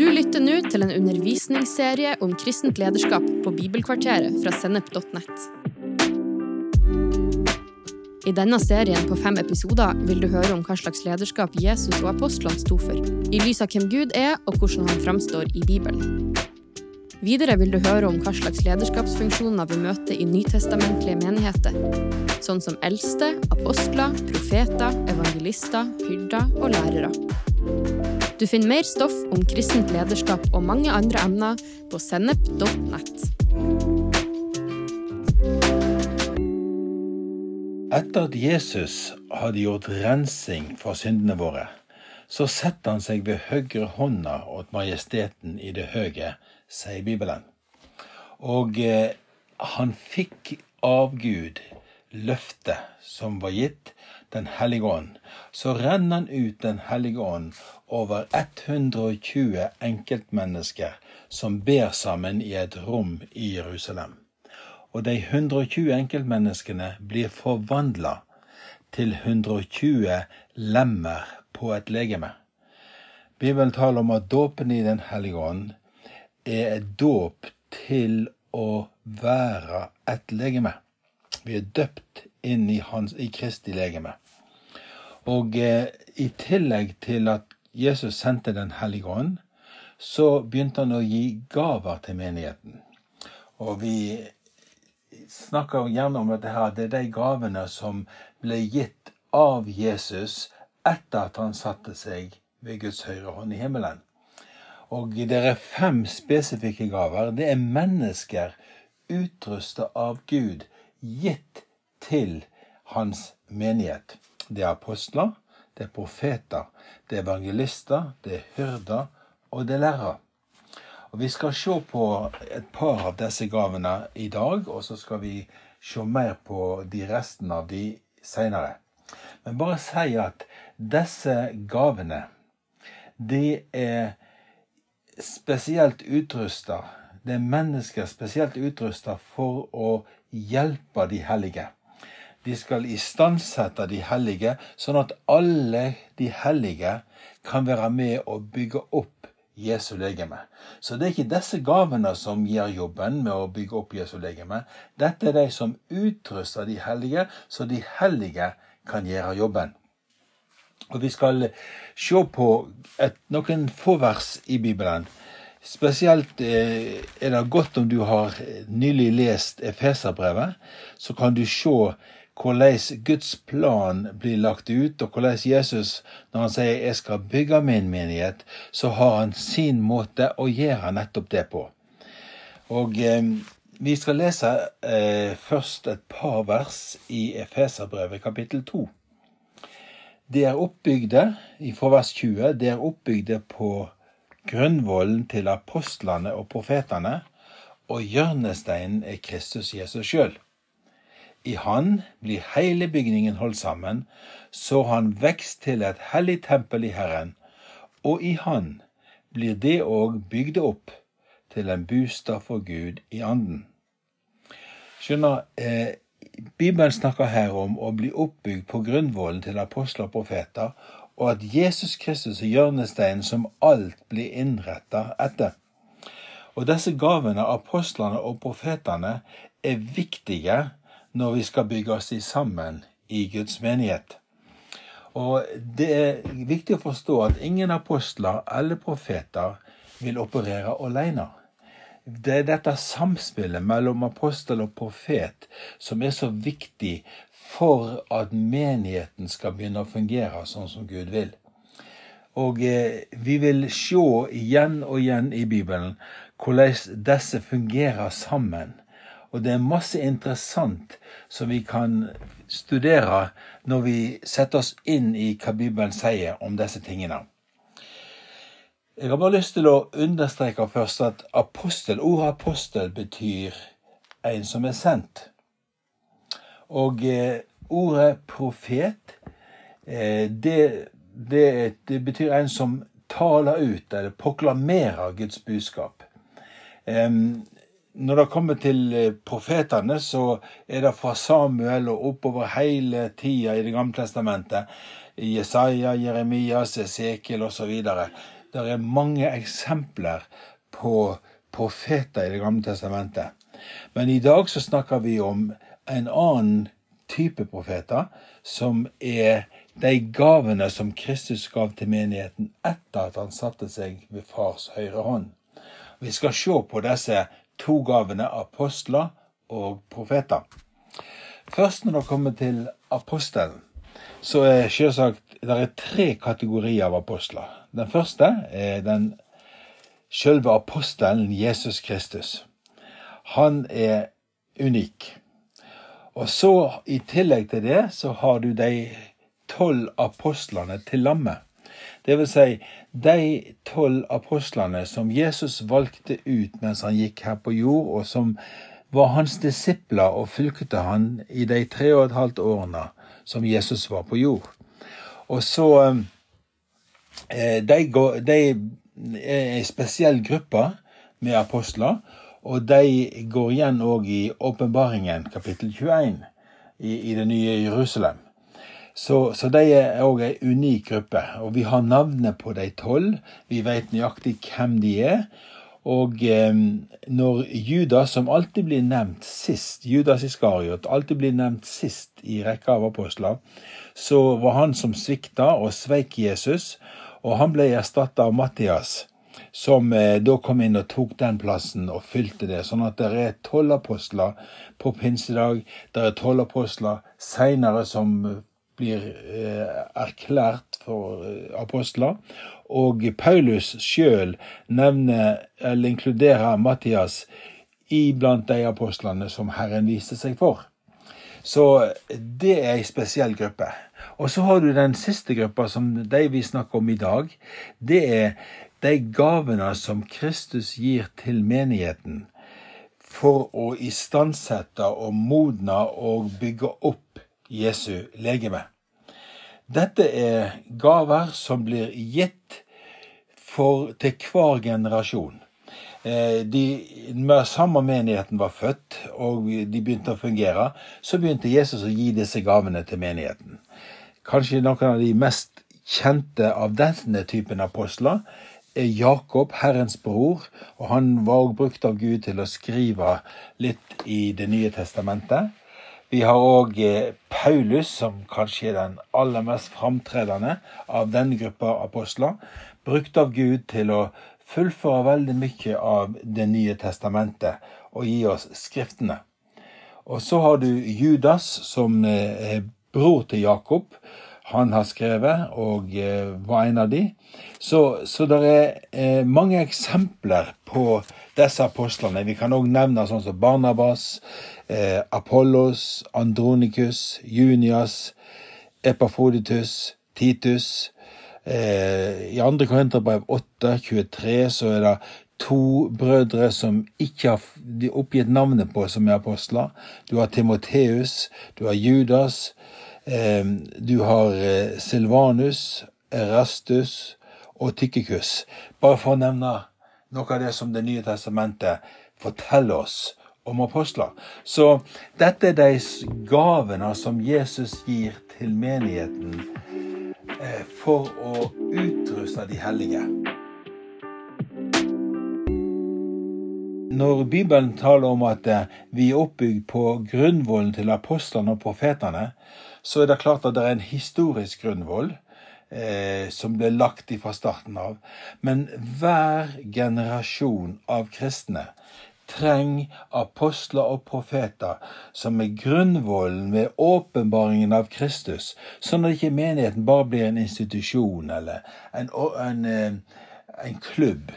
Du lytter nå til en undervisningsserie om kristent lederskap på Bibelkvarteret fra sennep.net. I denne serien på fem episoder vil du høre om hva slags lederskap Jesus og apostlene sto for, i lys av hvem Gud er og hvordan han framstår i Bibelen. Videre vil du høre om hva slags lederskapsfunksjoner vi møter i nytestamentlige menigheter, sånn som eldste, apostler, profeter, evangelister, hyrder og lærere. Du finner mer stoff om kristent lederskap og mange andre emner på sennep.nett. Etter at Jesus hadde gjort rensing for syndene våre, så setter han seg ved høyre hånda åt majesteten i det høye, sier Bibelen. Og eh, han fikk av Gud løftet som var gitt, Den hellige ånd. Så renner han ut Den hellige ånd over 120 enkeltmennesker som ber sammen i et rom i Jerusalem. Og de 120 enkeltmenneskene blir forvandla til 120 lemmer på et legeme. Bibelen taler om at dåpen i Den hellige ånd er et dåp til å være et legeme. Vi er døpt inn i, hans, i Kristi legeme. Og eh, i tillegg til at Jesus sendte Den hellige ånd, så begynte han å gi gaver til menigheten. Og vi snakker gjerne om at det er de gavene som ble gitt av Jesus etter at han satte seg ved Guds høyre hånd i himmelen. Og det er fem spesifikke gaver. Det er mennesker utrustet av Gud, gitt til hans menighet. Det er apostler, det er profeter, det er evangelister, det er hyrder, og det er lærere. Og Vi skal se på et par av disse gavene i dag, og så skal vi se mer på de resten av de seinere. Men bare si at disse gavene, de er spesielt utrusta. Det er mennesker spesielt utrusta for å hjelpe de hellige. De skal istandsette de hellige, sånn at alle de hellige kan være med og bygge opp Jesu legeme. Så det er ikke disse gavene som gjør jobben med å bygge opp Jesu legeme. Dette er de som utruster de hellige, så de hellige kan gjøre jobben. Og Vi skal se på et, noen få vers i Bibelen. Spesielt eh, er det godt om du har nylig lest Efeserbrevet. Så kan du se hvordan Guds plan blir lagt ut, og hvordan Jesus, når han sier 'jeg skal bygge min menighet', så har han sin måte å gjøre nettopp det på. Og eh, vi skal lese eh, først et par vers i Efeserbrevet kapittel 2. De er oppbygde, fra vers 20, de er oppbygde på grunnvollen til apostlene og profetene, og hjørnesteinen er Kristus Jesus sjøl. I Han blir hele bygningen holdt sammen, så han vekst til et hellig tempel i Herren, og i Han blir det òg bygd opp til en bostad for Gud i anden. Skjønner, eh, Bibelen snakker her om å bli oppbygd på grunnvollen til apostler og profeter, og at Jesus Kristus er hjørnesteinen som alt blir innretta etter. Og disse gavene, apostlene og profetene, er viktige når vi skal bygge oss sammen i Guds menighet. Og det er viktig å forstå at ingen apostler eller profeter vil operere alene. Det er dette samspillet mellom apostel og profet som er så viktig for at menigheten skal begynne å fungere sånn som Gud vil. Og eh, vi vil se igjen og igjen i Bibelen hvordan disse fungerer sammen. Og det er masse interessant som vi kan studere når vi setter oss inn i hva Bibelen sier om disse tingene. Jeg har bare lyst til å understreke først at apostel, ordet apostel betyr en som er sendt. Og eh, ordet profet, eh, det, det, det, betyr en som taler ut eller proklamerer Guds budskap. Når det kommer til eh, profetene, så er det fra Samuel og oppover hele tida i Det gamle testamentet. Jesaja, Jeremias, Esekiel osv. det er mange eksempler på profeter i Det gamle testamentet. Men i dag så snakker vi om en annen type profeter, som er de gavene som Kristus gav til menigheten etter at han satte seg ved fars høyre hånd. Vi skal se på disse to gavene, apostler og profeter. Først når det kommer til apostelen, så er selvsagt det er tre kategorier av apostler. Den første er den selve apostelen Jesus Kristus. Han er unik. Og så, i tillegg til det, så har du de tolv apostlene til lammet. Det vil si de tolv apostlene som Jesus valgte ut mens han gikk her på jord, og som var hans disipler og fulgte han i de tre og et halvt årene som Jesus var på jord. Og så eh, De, de er en spesiell gruppe med apostler, og de går igjen òg i åpenbaringen, kapittel 21, i, i det nye Jerusalem. Så, så de er òg en unik gruppe. Og vi har navnet på de tolv. Vi vet nøyaktig hvem de er. Og eh, når Judas, som alltid blir nevnt sist, Judas Iskariot, alltid blir nevnt sist i rekka av apostler, så var han som svikta og sveik Jesus, og han ble erstatta av Mattias som eh, da kom inn og tok den plassen og fylte det. Sånn at det er tolv apostler på pinsedag. Det er tolv apostler seinere som blir eh, erklært for eh, apostler. Og Paulus sjøl nevner, eller inkluderer Mattias i blant de apostlene som Herren viste seg for. Så det er ei spesiell gruppe. Og så har du den siste gruppa, som de vi snakker om i dag. Det er de gavene som Kristus gir til menigheten for å istandsette og modne og bygge opp Jesu legeme. Dette er gaver som blir gitt for, til hver generasjon. Eh, de, når samme menigheten var født og de begynte å fungere, så begynte Jesus å gi disse gavene til menigheten. Kanskje noen av de mest kjente av denne typen apostler er Jakob, Herrens bror, og han var brukt av Gud til å skrive litt i Det nye testamentet. Vi har òg eh, Paulus, som kanskje er den aller mest framtredende av denne gruppa apostler, brukt av Gud til å fullføre veldig mye av Det nye testamentet og gi oss skriftene. Og så har du Judas, som eh, er bror til Jakob, han har skrevet, og eh, var en av de. Så, så det er mange eksempler på disse apostlene. Vi kan òg nevne sånn som Barnabas, eh, Apollos, Andronikus, Junias, Epafroditus, Titus. I andre Korinterbrev 8, 23 så er det to brødre som ikke har oppgitt navnet på, som er apostler. Du har Timoteus, du har Judas, du har eh, Silvanus, Erastus og Tykkikus. Bare for å nevne noe av det som Det nye testamentet forteller oss om apostler. Så dette er de gavene som Jesus gir til menigheten eh, for å utruste de hellige. Når Bibelen taler om at eh, vi er oppbygd på grunnvollen til apostlene og profetene, så er det klart at det er en historisk grunnvoll eh, som ble lagt fra starten av. Men hver generasjon av kristne trenger apostler og profeter som er grunnvollen ved åpenbaringen av Kristus, sånn at ikke menigheten bare blir en institusjon eller en, en, eh, en klubb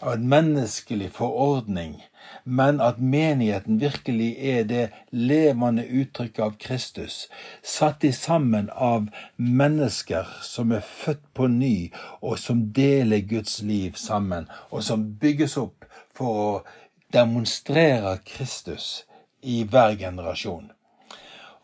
av en menneskelig forordning men at menigheten virkelig er det levende uttrykket av Kristus, satt i sammen av mennesker som er født på ny, og som deler Guds liv sammen, og som bygges opp for å demonstrere Kristus i hver generasjon.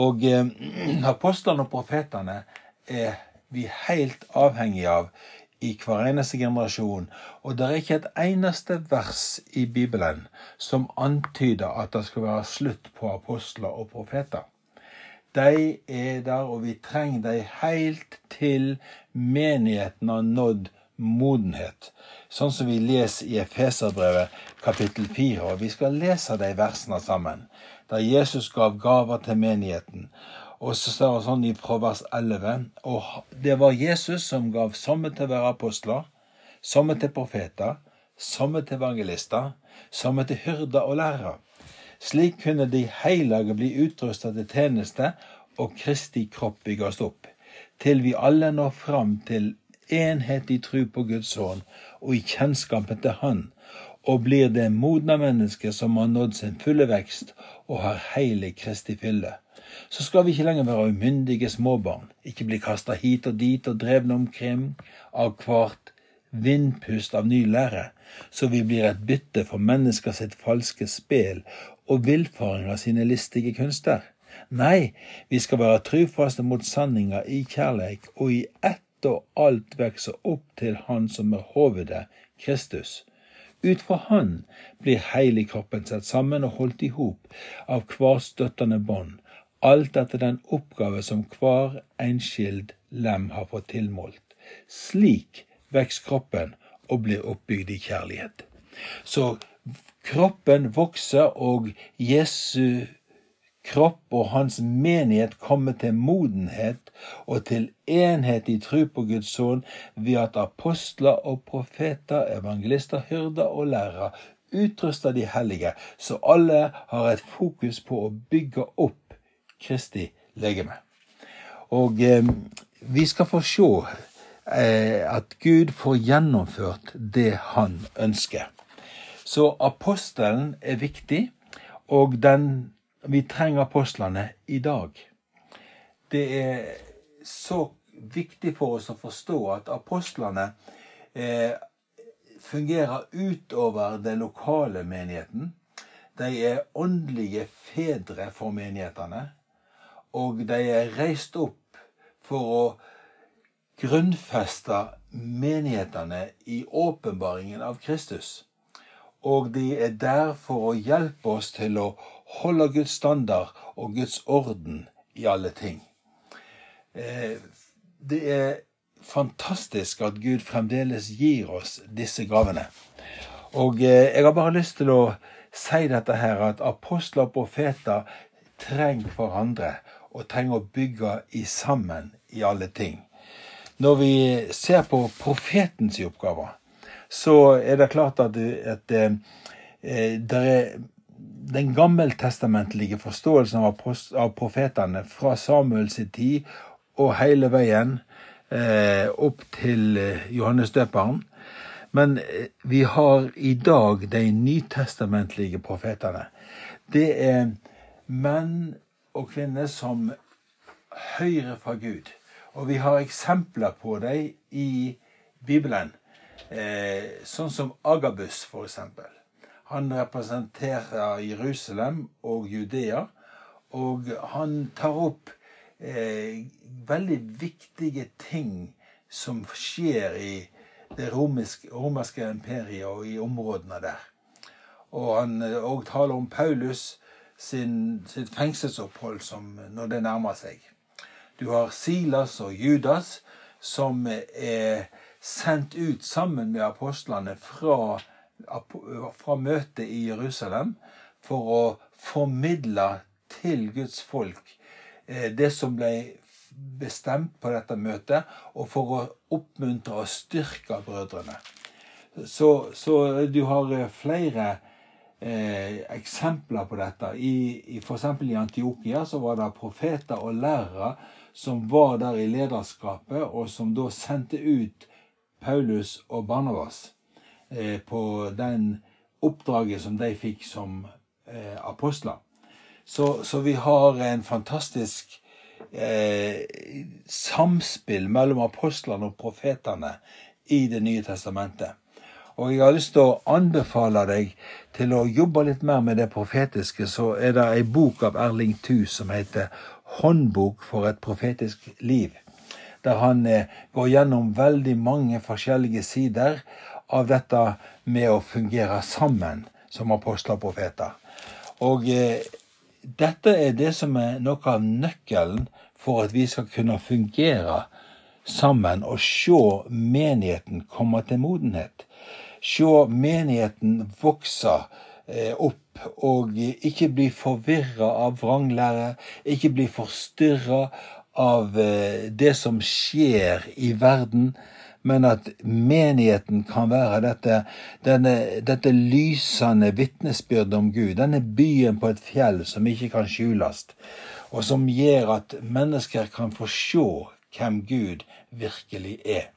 Og eh, apostlene og profetene er vi helt avhengige av i hver eneste generasjon, og det er ikke et eneste vers i Bibelen som antyder at det skal være slutt på apostler og profeter. De er der, og vi trenger dem helt til menigheten har nådd modenhet, sånn som vi leser i Efeserbrevet kapittel 4. Og vi skal lese de versene sammen, der Jesus gav gaver til menigheten. Og så står det sånn i provers 11 Og det var Jesus som gav somme til å være apostler, somme til profeter, somme til evangelister, somme til hyrder og lærere. Slik kunne de hellige bli utrusta til tjeneste og Kristi kropp bygges opp, til vi alle når fram til enhet i tru på Guds sønn og i kjennskapen til Han, og blir det modne mennesket som har nådd sin fulle vekst og har hele Kristi fylle. Så skal vi ikke lenger være umyndige småbarn, ikke bli kasta hit og dit og drevne omkring av hvert vindpust av ny lære, så vi blir et bytte for mennesker sitt falske spel og villfaring av sine listige kunster. Nei, vi skal være trufaste mot sanninga i kjærleik, og i ett og alt vekse opp til Han som er hovedet, Kristus. Ut fra Han blir hele kroppen satt sammen og holdt i hop av hver støttende bånd, alt etter den oppgave som hver enskild lem har fått tilmålt. Slik vokser kroppen og blir oppbygd i kjærlighet. Så kroppen vokser, og Jesu kropp og hans menighet kommer til modenhet og til enhet i tru på Guds sønn ved at apostler og profeter, evangelister, hyrder og lærere utruster de hellige, så alle har et fokus på å bygge opp Kristi legeme. Og eh, vi skal få se eh, at Gud får gjennomført det han ønsker. Så apostelen er viktig, og den vi trenger apostlene i dag. Det er så viktig for oss å forstå at apostlene eh, fungerer utover den lokale menigheten. De er åndelige fedre for menighetene, og de er reist opp for å grunnfeste menighetene i åpenbaringen av Kristus. Og de er der for å hjelpe oss til å holde Guds standard og Guds orden i alle ting. Eh, det er fantastisk at Gud fremdeles gir oss disse gavene. Og eh, jeg har bare lyst til å si dette her, at apostler og profeter trenger hverandre og trenger å bygge i sammen i alle ting. Når vi ser på profetens oppgaver, så er det klart at, at, eh, er den gammeltestamentlige forståelsen av, av profetene fra Samuels tid og hele veien eh, opp til eh, Johannes døperen. Men eh, vi har i dag de nytestamentlige profetene. Det er menn og kvinner som hører fra Gud. Og vi har eksempler på dem i Bibelen. Eh, sånn som Agabus, eksempel. Han representerer Jerusalem og Judea, og han tar opp eh, veldig viktige ting som skjer i det romerske, romerske imperiet og i områdene der. Og han òg eh, taler om Paulus sin, sitt fengselsopphold som når det nærmer seg. Du har Silas og Judas som er sendt ut sammen med apostlene fra fra møtet i Jerusalem for å formidle til Guds folk eh, det som ble bestemt på dette møtet, og for å oppmuntre og styrke brødrene. Så, så du har eh, flere eh, eksempler på dette. I, i F.eks. i Antiokia så var det profeter og lærere som var der i lederskapet, og som da sendte ut Paulus og Barnabas. Eh, på den oppdraget som de fikk som eh, apostler. Så, så, vi har en fantastisk eh, samspill mellom apostlene og profetene i Det nye testamentet. Og jeg har lyst til å anbefale deg til å jobbe litt mer med det profetiske. Så er det ei bok av Erling Thu som heter 'Håndbok for et profetisk liv'. Der han eh, går gjennom veldig mange forskjellige sider av dette med å fungere sammen som apostler og profeter. Og eh, dette er det som er noe av nøkkelen for at vi skal kunne fungere sammen og se menigheten komme til modenhet. Se menigheten vokse eh, opp og ikke bli forvirra av vranglære, ikke bli forstyrra av eh, det som skjer i verden, men at menigheten kan være dette, denne, dette lysende vitnesbyrdet om Gud, denne byen på et fjell som ikke kan skjules, og som gjør at mennesker kan få se hvem Gud virkelig er.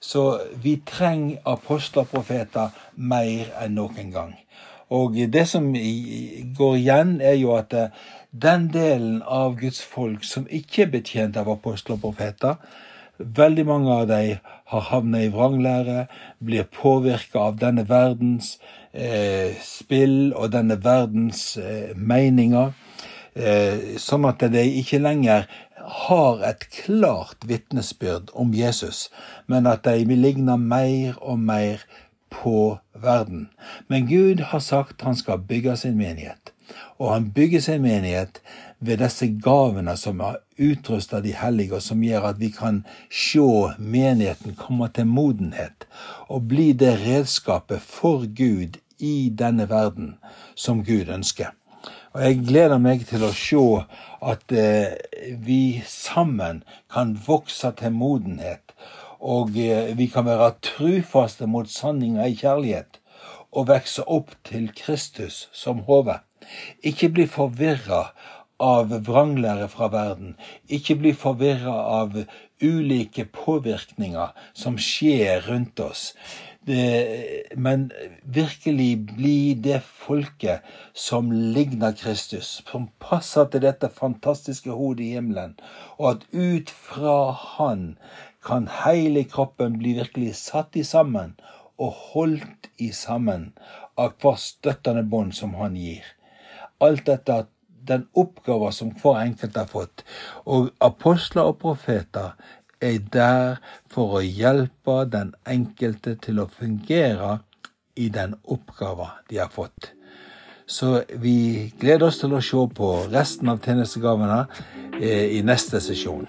Så vi trenger apostler og profeter mer enn noen gang. Og det som går igjen, er jo at eh, den delen av Guds folk som ikke er betjent av apostler og profeter, veldig mange av dem har havnet i vranglære, blir påvirka av denne verdens eh, spill og denne verdens eh, meninger, eh, sånn at de ikke lenger har et klart vitnesbyrd om Jesus, men at de vil ligne mer og mer på verden. Men Gud har sagt han skal bygge sin menighet. Og han bygger sin menighet ved disse gavene som har utrusta de hellige, og som gjør at vi kan se menigheten komme til modenhet og bli det redskapet for Gud i denne verden som Gud ønsker. Og jeg gleder meg til å se at eh, vi sammen kan vokse til modenhet og eh, vi kan være trufaste mot sanninga i kjærlighet og vokse opp til Kristus som hode. Ikke bli forvirra av vranglære fra verden. Ikke bli forvirra av ulike påvirkninger som skjer rundt oss. Men virkelig bli det folket som ligner Kristus, som passer til dette fantastiske hodet i himmelen, og at ut fra Han kan hele kroppen bli virkelig satt i sammen og holdt i sammen av hver støttende bånd som han gir. Alt dette den oppgaven som hver enkelt har fått. Og apostler og profeter er der for å hjelpe den enkelte til å fungere i den oppgaven de har fått. Så vi gleder oss til å se på resten av tjenestegavene eh, i neste sesjon.